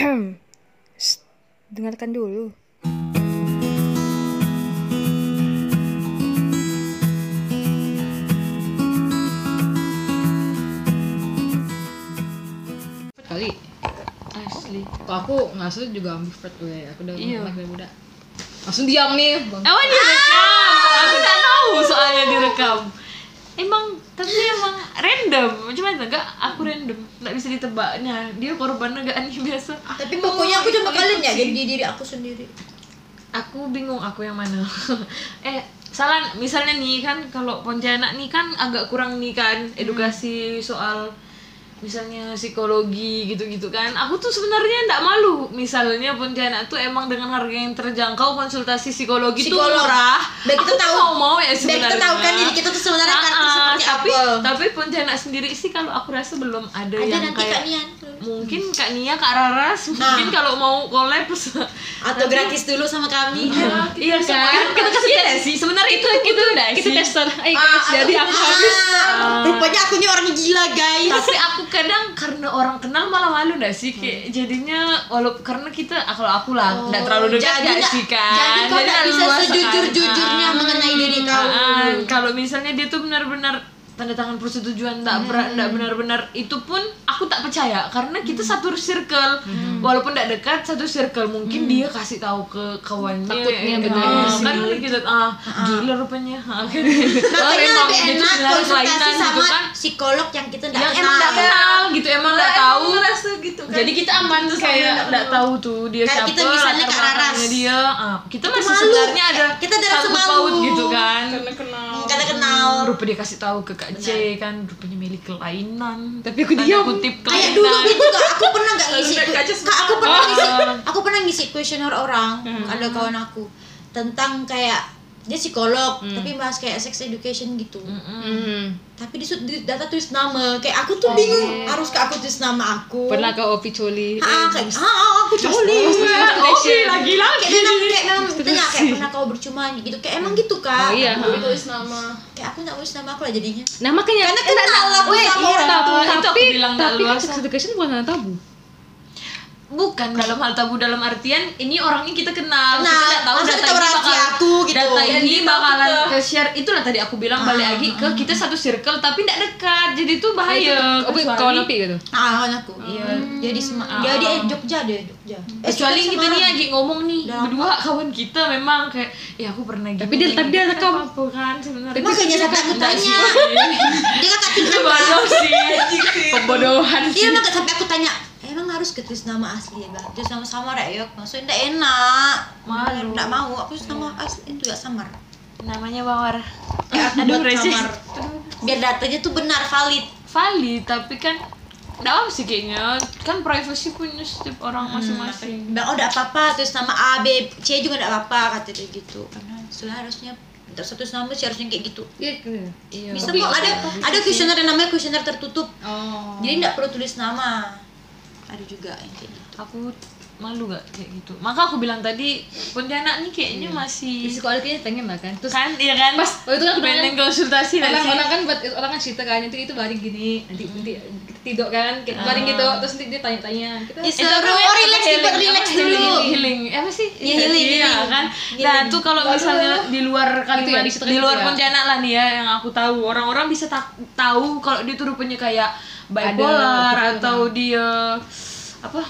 Shh, dengarkan dulu. kali. Asli. Kok aku ngasih juga ambivert gue aku udah Iya. anak dari muda langsung diam nih bang. Emang direkam aku nggak tahu soalnya direkam emang tapi emang random. Cuma enggak aku random. Nggak bisa ditebaknya dia korban enggak nih biasa. Tapi pokoknya aku coba kalian ya jadi diri aku sendiri. aku bingung aku yang mana. Eh salah misalnya nih kan kalau Pontianak nih kan agak kurang nih kan edukasi soal misalnya psikologi gitu-gitu kan aku tuh sebenarnya ndak malu misalnya Pontianak tuh emang dengan harga yang terjangkau konsultasi psikologi tuh Psikolog. murah Biar aku tuh tahu- mau mau ya sebenarnya kita tahu kan diri kita tuh sebenarnya ah, seperti tapi apa. tapi Pontianak sendiri sih kalau aku rasa belum ada, Ada yang nanti kayak. Mungkin Kak Nia Kak Raras mungkin kalau mau collab Atau gratis dulu sama kami. iya kan? kita kasih iya. sih. Sebenarnya itu itu udah kita sih. tester. Ayo Ah, guys jadi aku habis. Ah, Rupanya aku nih orang gila guys. tapi aku kadang karena orang kenal malah malu dah sih? Kayak jadinya walaupun karena kita ah, kalau aku lah nggak terlalu dekat jadi gak nggak- sih kan? jadi kau nggak bisa sejujur-jujurnya Ah, mengenai diri kau. ah, ah. kalau misalnya dia tuh benar-benar tanda tangan persetujuan tak ber- nggak benar-benar. Itu pun aku tak percaya karena kita satu circle. Walaupun tidak dekat satu circle mungkin dia kasih tahu ke kawannya. Takutnya eh, benar. Ah, kan kita ah gila rupanya. Ah, kan. Makanya Oh, lebih gitu enak sebenarnya konsultasi kelainan sama gitu kan psikolog yang kita nggak yang emang nggak kenal gitu emang nggak tahu gitu kan jadi kita aman tuh kayak nggak tahu tuh dia Kayak siapa kita misalnya Kak Raras. dia ah, kita masih malu. sebenarnya ada Kita ada rasa malu. paut gitu kan karena kenal Karena kenal. rupa dia kasih tahu ke Kak J kan rupanya milik kelainan Tapi aku diam. kutip Kayak kelainan dulu gitu kak, aku pernah nggak ngisi kak aku pernah Ah. ngisi aku pernah ngisi kuesioner orang Hmm. ada kawan aku tentang kayak dia psikolog Hmm. tapi bahas kayak sex education gitu. Hmm. tapi di, di data tulis nama. Kayak aku Oh, tuh bingung iya. harus ke aku tulis nama aku? Pernah ke Opi Coli? Ah kayak ah, ah, aku coli. oke lagi lagi. kayak memang kayak memang tanya kayak pernah kau bercuma gitu. Kayak emang gitu kak. Oh iya Aku tulis nama. Kayak aku nggak tulis nama aku lah jadinya. Nah makanya Karena kenal aku sama iya, orang tapi, tua. Itu aku tapi, kan sex education bukan tabu bukan dalam hal tabu dalam artian ini orangnya kita kenal, Kenal. kita nggak tahu data kita ini bakal aku gitu. data Dan ini kita bakalan kita- ke share. Itulah tadi aku bilang balik Ah, lagi ke kita satu circle tapi tidak dekat. Jadi itu bahaya Kecuali- kawan Opi gitu? Ah kawan aku. Iya. jadi sema Ah. dia dia Jogja dia Jogja. Eh, kecuali kita nih lagi ngomong nih Udah. berdua kawan kita memang kayak ya aku pernah gini Tapi dia- tapi dia rekam. apa kan sebenarnya. Makanya sampai aku Enggak tanya. dia tinggal bodoh sih pembodohan Iya emang sampai aku tanya emang harus ketulis nama asli ya bang. Terus nama samar ya. Maksudnya enggak enak. Malu. enggak mau. Aku nama asli itu ya samar. Namanya bawar. Ya aku Aduh, buat samar. Biar datanya tuh benar valid. Valid tapi kan apa sih kayaknya. Kan privacy punya setiap orang Hmm, masing-masing. bang oh enggak apa-apa. Terus nama A B C juga enggak apa-apa kata dia gitu. Karena sudah harusnya untuk satu nama sih harusnya kayak gitu. Iya iya. Iya bisa kok ada ada kuesioner yang namanya kuesioner tertutup. Oh. Jadi enggak perlu tulis nama ada juga yang kayak gitu. Aku malu gak kayak gitu. Maka aku bilang tadi Pontianak nih kayaknya masih psikologinya pengen lah kan? Terus kan iya kan? Pas oh itu kan pengen konsultasi orang nanti orang kan buat orang kan cerita kan nanti itu baring gini nanti nanti kita tidur kan kayak baring gitu. Terus nanti dia tanya-tanya kita Ya, Itu seru. oh relax healing, dibuat relax dulu. Healing, healing. Apa sih? Iya, healing, Iya, healing. kan? Healing. nah tuh kalau misalnya di luar kalimat ya, di situ di luar ya. Pontianak lah nih ya yang aku tahu. Orang-orang bisa tak tahu kalau dia tuh rupanya kayak bipolar Ada, atau dia apa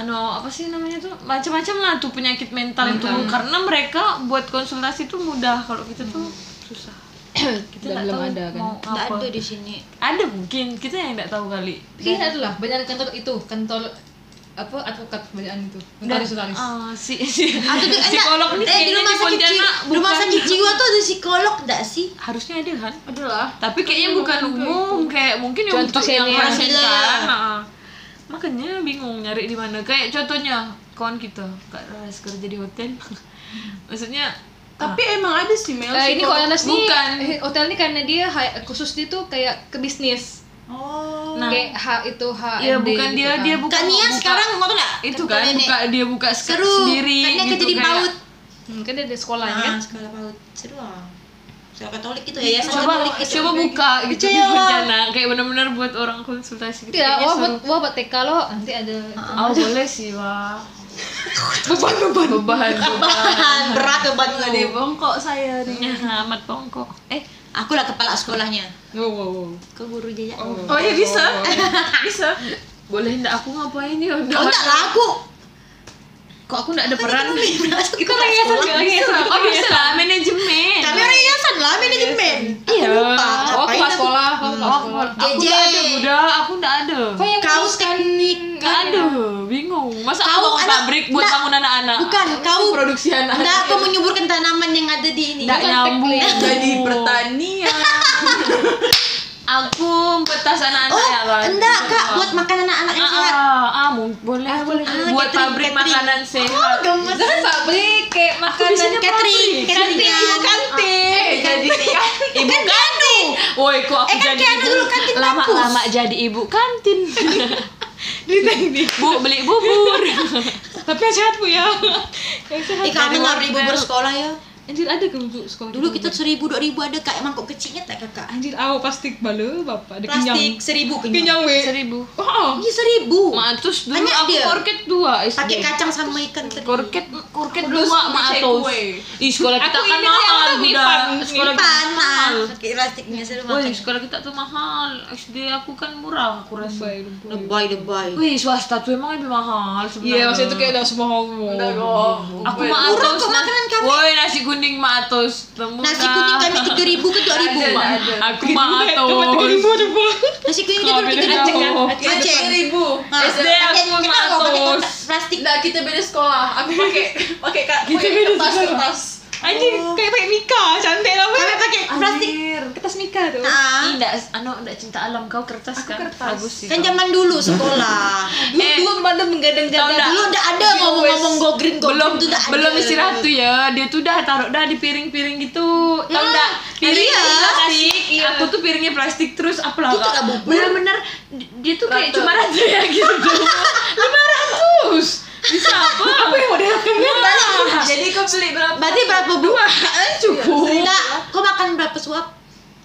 anu apa sih namanya tuh? Macam-macam lah tuh penyakit mental, tuh karena mereka buat konsultasi tuh mudah. Kalau kita tuh susah. Kita Dan nggak belum tahu ada kan. apa. ada di sini. Ada mungkin. Kita yang nggak tahu kali. Kayaknya itu lah. Banyak kantor itu. Kantor apa advokat banyakan itu? Notaris notaris Ah, si, si. Atau tuh, psikolog nih eh, di rumah di sakit jiwa, Pontianak rumah sakit jiwa tuh ada psikolog enggak sih? harusnya ada kan? Adalah tapi kayaknya bukan umum kayak mungkin yang untuk yang pasien Gila. kan ah. makanya bingung nyari di mana. Kayak contohnya kawan kita kak Ras kerja di hotel. Maksudnya tapi emang ada sih Mel Eh, ini Anas nih. Bukan. eh, hotel ini karena dia khusus dia tuh kayak ke bisnis. Oh. Nah. kayak H itu H ya bukan dia dia bukan Kak Nia buka- sekarang mau tuh enggak? itu kan buka dia buka seru. sendiri Kan dia gitu kerja di kayak PAUD. hmm, kan dia di sekolah Ah, kan sekolah PAUD. Seru ah. sekolah Katolik gitu ya, yayasan coba Katolik gitu. coba buka gitu di Percaya. Pontianak kayak bener-bener buat orang konsultasi gitu Tidak, Kayaknya wah buat wah buat TK lo nanti ada. Oh boleh sih wah beban beban beban beban berat beban Di bongkok saya nih. Ya, amat bongkok Eh, aku lah kepala sekolahnya. Wow, wow, wow. Kau guru jaya. Oh, Oh ya bisa. bisa. boleh ndak aku ngapain ya udah enggak lah aku. kok aku ndak ada peran Kita orang yayasan Sekolah bisa. oh bisa lah manajemen Kami orang yayasan lah manajemen. iya Oh, aku? sekolah, oh, kelas Oh, sekolah. aku nggak ada budak aku ndak ada Kok yang Kau teknik nggak ada bingung masa aku Kau bangun pabrik buat nggak. bangun anak-anak Bukan, kau produksi anak Enggak, kau menyuburkan tanaman yang ada di ini. nggak nyambung Jadi pertanian. Aku betas anak-anak Oh, ya kan enggak, Kak, buat makan anak-anak yang sehat. ah, ah, mau- boleh boleh Ah, buat catering, pabrik catering. makanan Oh, sehat gemes. Jangan pabrik kayak makanan Catering, catering, Kantin, kantin. Eh jadi ibu kantin woi kok aku Eh, kan jadi ibu dulu kantin lama kampus. lama jadi ibu kantin bu beli bubur Tapi yang sehat bu ya. Yang sehat. Eh, kamu nggak beli bubur sekolah ya? Anjir ada ke untuk sekolah? Dulu kita seribu dua ribu ada kayak mangkok kecilnya tak kakak? Anjir, aw plastik balo bapak ada Plastik kenyang. seribu kenyang. Kenyang we. seribu Oh. Ini seribu. Matus dulu Banyak aku dia. korket dua. Pakai kacang sama ikan teri. korket korket Terus dua Matus takeaway. Ih sekolah kita kan mahal Ipan. sekolah kita Panas. mahal Pakai plastiknya seru makan. sekolah kita tuh mahal. SD aku kan murah, aku rasa. Lebay, lebay. Wih, swasta tuh emang lebih mahal sebenarnya. Iya, maksudnya itu kayak udah semua kok. Aku mah Murah atos. kok makanan kami. Woi, nasi kuning mah atos. Temu Nasi kuning kami tiga ribu ke dua ribu. Aku mah atos. coba. Nasi kuning beda tiga ribu. Aceh. ribu. Nah, SD aku kita mah kotak plastik. Nah, kita beda sekolah. Aku pakai pakai kak Kita beda kertas. Anjir, kayak pakai Mika, cantik lah. Kami pakai plastik. Kertas Mika tuh. Ah, Ih, enggak, anu enggak cinta alam kau kertas Aku kan? kertas. Bagus sih. kan zaman dulu sekolah. Dulu Eh, dulu pada menggadang-gadang. Tahu Dulu udah ada ngomong-ngomong go green go belum green tuh ada. belum istirahat tuh ya dia tuh udah taruh dah di piring-piring gitu Hmm, enggak piring iya. plastik aku tuh piringnya plastik terus apa lah Itu nggak bubur. bener-bener di- dia tuh kayak cuma rata ya gitu lima ratus bisa apa apa yang mau Jadi kau beli berapa? Berarti berapa bu? cukup Enggak, kau makan berapa suap?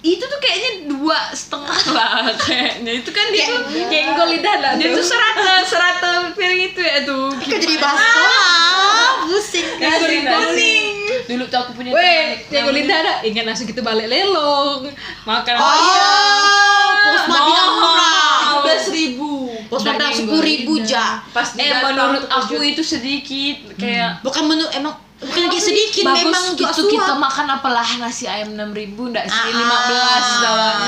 itu tuh kayaknya dua setengah lah kayaknya itu kan dia tuh Kenggol lidah lah. dia tuh serata serata piring itu ya tuh Kau jadi bahas sekolah, pusing. Nasi kuning. dulu tuh aku punya Weh, kenggol namanya- lidah dah. Ingat langsung kita balik lelong. Makan Oh, pos Madinah murah. belas ribu. Pos Madinah sepuluh ribu ja. Pas eh menurut aku itu sedikit kayak Bukan menu emang bukan lagi sedikit bagus memang gitu juga kita makan apalah nasi ayam enam ribu ndak sih Ah, lima belas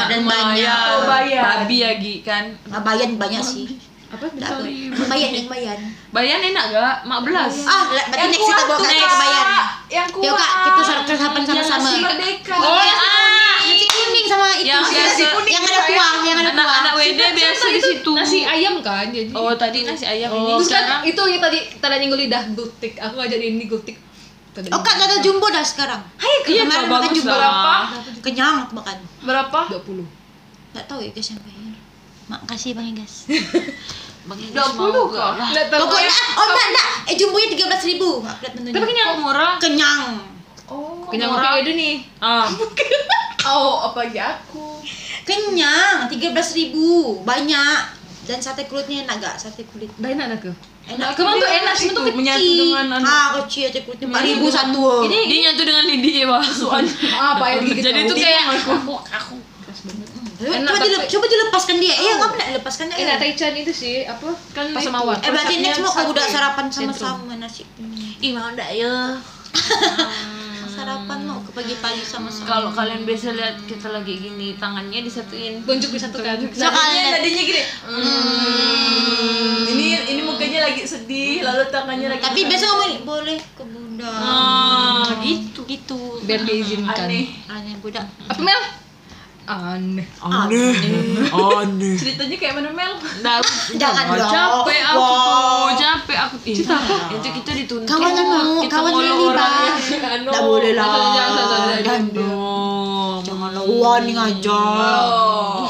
dan banyak. Oh, bayar. babi ya Gi kan Nah, bayan banyak sih. apa. Bayan yang bayan. bayan enak gak mak belas Ah, berarti next kita bawa kakak ke bayan. Yang kuat. Yuk kak, kita sar- sarapan sama-sama. Merdeka. oh ah, ah nasi kuning sama itu. Yang nasi biasa- kuning yang ada kuah, yang ada kuah. anak-anak WD biasa di situ Nasi ayam kan jadi. oh tadi nasi ayam ini Terus kan sekarang itu yang tadi tanda nyenggol lidah gultik. Aku ngajak ini gultik. Tanda Oh kak, ada jumbo dah sekarang. Hai, iya kemarin Kak, makan bagus jumbo. lah. Kenyang aku makan. Berapa? 20. Gak tahu ya guys yang bayar. Makasih bang Igas. bang puluh gak kok. lah Enggak tahu. Pokoknya, oh enggak enggak. Eh jumbonya tiga belas ribu. Tapi kenyang murah kenyang. Oh. Kenyang murah. kopi Edo nih. ah Oh, apa ya aku? Kenyang, tiga belas ribu. Banyak. Dan sate kulitnya enak gak? Sate kulit. Dah enak ke. Enak. Kemang tuh enak sih tuh menyatu kecil. dengan anu. Ah, kecil sate kulitnya empat ribu satu. ini dia nyatu dengan lidi ya bang Apa yang digigit jadi tuh kayak aku aku Coba, Enak coba, banget. dilep, coba dilepaskan dia. Iya, kamu nak lepaskan dia. Enak Taichan itu sih apa? Kan itu. mawar. Eh berarti next mau udah sarapan sama-sama nasi. ih mau ndak ya Sarapan mau ke pagi-pagi sama-sama. kalau kalian biasa lihat kita lagi gini tangannya disatuin Tunjuk disatukan. Sekalian. Tadinya gini. Hmm. Ini ini mukanya lagi sedih, lalu tangannya lagi. Tapi biasa ngomong boleh ke bunda. ah gitu Gitu. Biar diizinkan. aneh. Aneh budak. Apa Mel? Aneh. aneh aneh Ceritanya kayak mana Mel? Nah, Jangan dong. capek aku Wow. tuh capek aku Ih, itu kita dituntut Kawan kita kawan Meli, orang anu. Nggak boleh lah. Jangan, jangan, jangan, warning aja. Oh.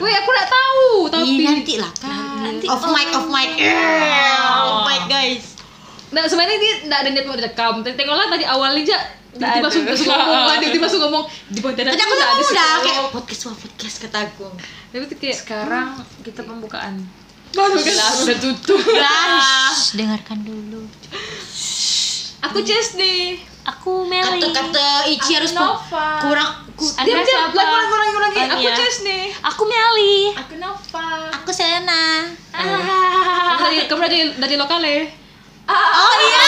Wih, aku nggak tahu, tapi Ih, nanti lah kan. Nanti off mic, off mic. Yeah, off mic guys. Nah, sebenarnya dia nggak ada niat mau direkam. Tapi tengoklah tadi awalnya aja tiba-tiba langsung langsung ngomong kan tiba-tiba langsung ngomong di Pontianak aku udah ada udah kayak podcast wah podcast kata aku. tapi tuh kayak sekarang kita pembukaan. Baru kan udah tutup. Dengarkan dulu. aku Ces nih Aku Meli. Kata-kata Ici harus kurang ku, diam diam. lagi lagi lagi lagi. Oh, aku iya. Nih Aku Meli. Aku Nova. aku Selena. dari kamu dari dari lokal ya Oh iya.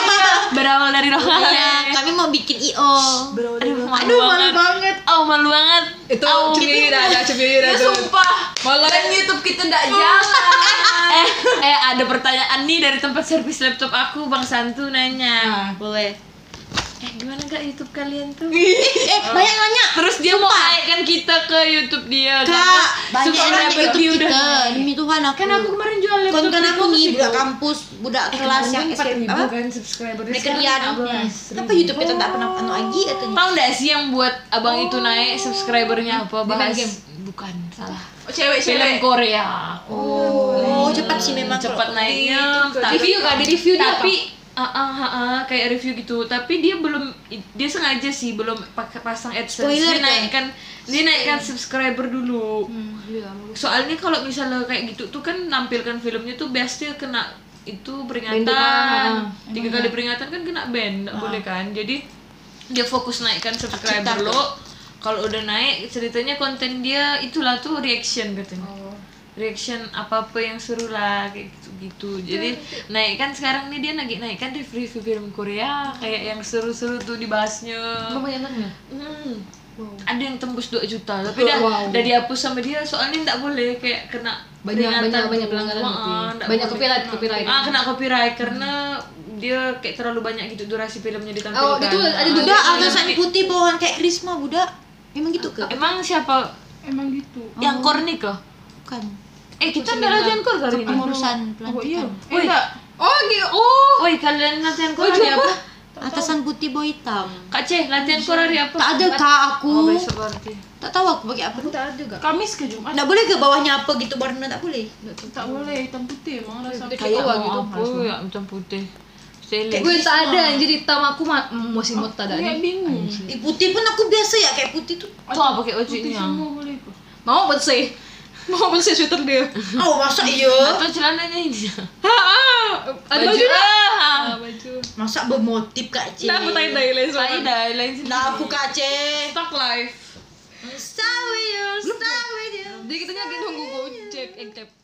Berawal dari Iya, rohani. kami mau bikin IO. Aduh, malu Aduh, malu banget. banget. Oh, malu banget. itu cemiri dah ada cemiri dah Ya tuh sumpah. malah Dan YouTube kita ndak jalan. eh eh ada pertanyaan nih dari tempat servis laptop aku bang Santu nanya Boleh. Eh gimana gak YouTube kalian tuh Eh, banyak nanya. terus dia mau naikkan kita ke YouTube dia Kak, karena banyak yang nanya YouTube kita. Demi Tuhan aku. kan aku kemarin jual laptop itu aku nih budak kampus, budak kelas yang ribu Apa? kan subscriber lihat. Kenapa YouTube kita tak pernah anu lagi katanya? tahu nggak sih yang buat abang itu naik subscribernya apa bahas game? bukan salah Oh, film cewek-cewek. Korea Oh, cepat sih memang. cepat naiknya tapi review kan di review dia tapi ah ah ah, ah, kayak review gitu. Tapi dia belum dia sengaja sih belum pakai pasang adsense. Spoiler dia kan? naikkan dia naikkan subscriber dulu. Soalnya kalau misalnya kayak gitu tuh kan nampilkan filmnya tuh biasanya kena itu peringatan. Ah. tiga kali peringatan kan kena ban nggak boleh kan? Jadi dia fokus naikkan subscriber lo kalau udah naik ceritanya konten dia itulah tuh reaction katanya. Oh. Reaction apa apa yang seru lah kayak gitu gitu jadi naik kan sekarang nih dia lagi naik kan review film Korea kayak yang seru-seru tuh dibahasnya banyak Hmm. ada yang tembus 2 juta tapi dah Wow. udah dihapus sama dia soalnya nggak boleh kayak kena Banyak- banyak- banyak pelanggaran nggak Banyak copyright- copyright. ah kena copyright karena dia kayak terlalu banyak gitu durasi filmnya ditampilkan Oh, itu ada juga Budak nanti- putih bawahan kayak Krisma budak. Emang gitu ke? emang siapa Emang gitu. yang kornik kah Bukan. Eh kita ada latihan kor kali ini Pengurusan Oh iya. pelantikan. Eh, enggak. oh gitu oh Woi kalian latihan kor hari apa? Atasan putih bawa hitam. Kak C, latihan kor hari apa? Tak ada kak aku. Oh besok berarti Tak tahu aku pakai apa. aku tak ada gak Kamis ke Jumat? Nggak boleh ke bawahnya apa gitu warna tak boleh. Tak boleh hitam putih emang rasa. kayak gitu apa ya hitam putih Sele. gue tak ada anjir hitam aku mah masih mau tak ada Kayak bingung. Di putih pun aku biasa ya kayak putih tuh. Tuh apa pakai Putih ojeknya? semua boleh kok. mau buat saya mau saya sweater dia Oh masa iya? Atau celananya ini? ada Baju baju ah. baju Masa bermotif kak C? nah aku tanya Tai soalnya lain sini. Nah aku kak C. stock life Stay with you, stay with you. jadi kita lagi nunggu gojek eh,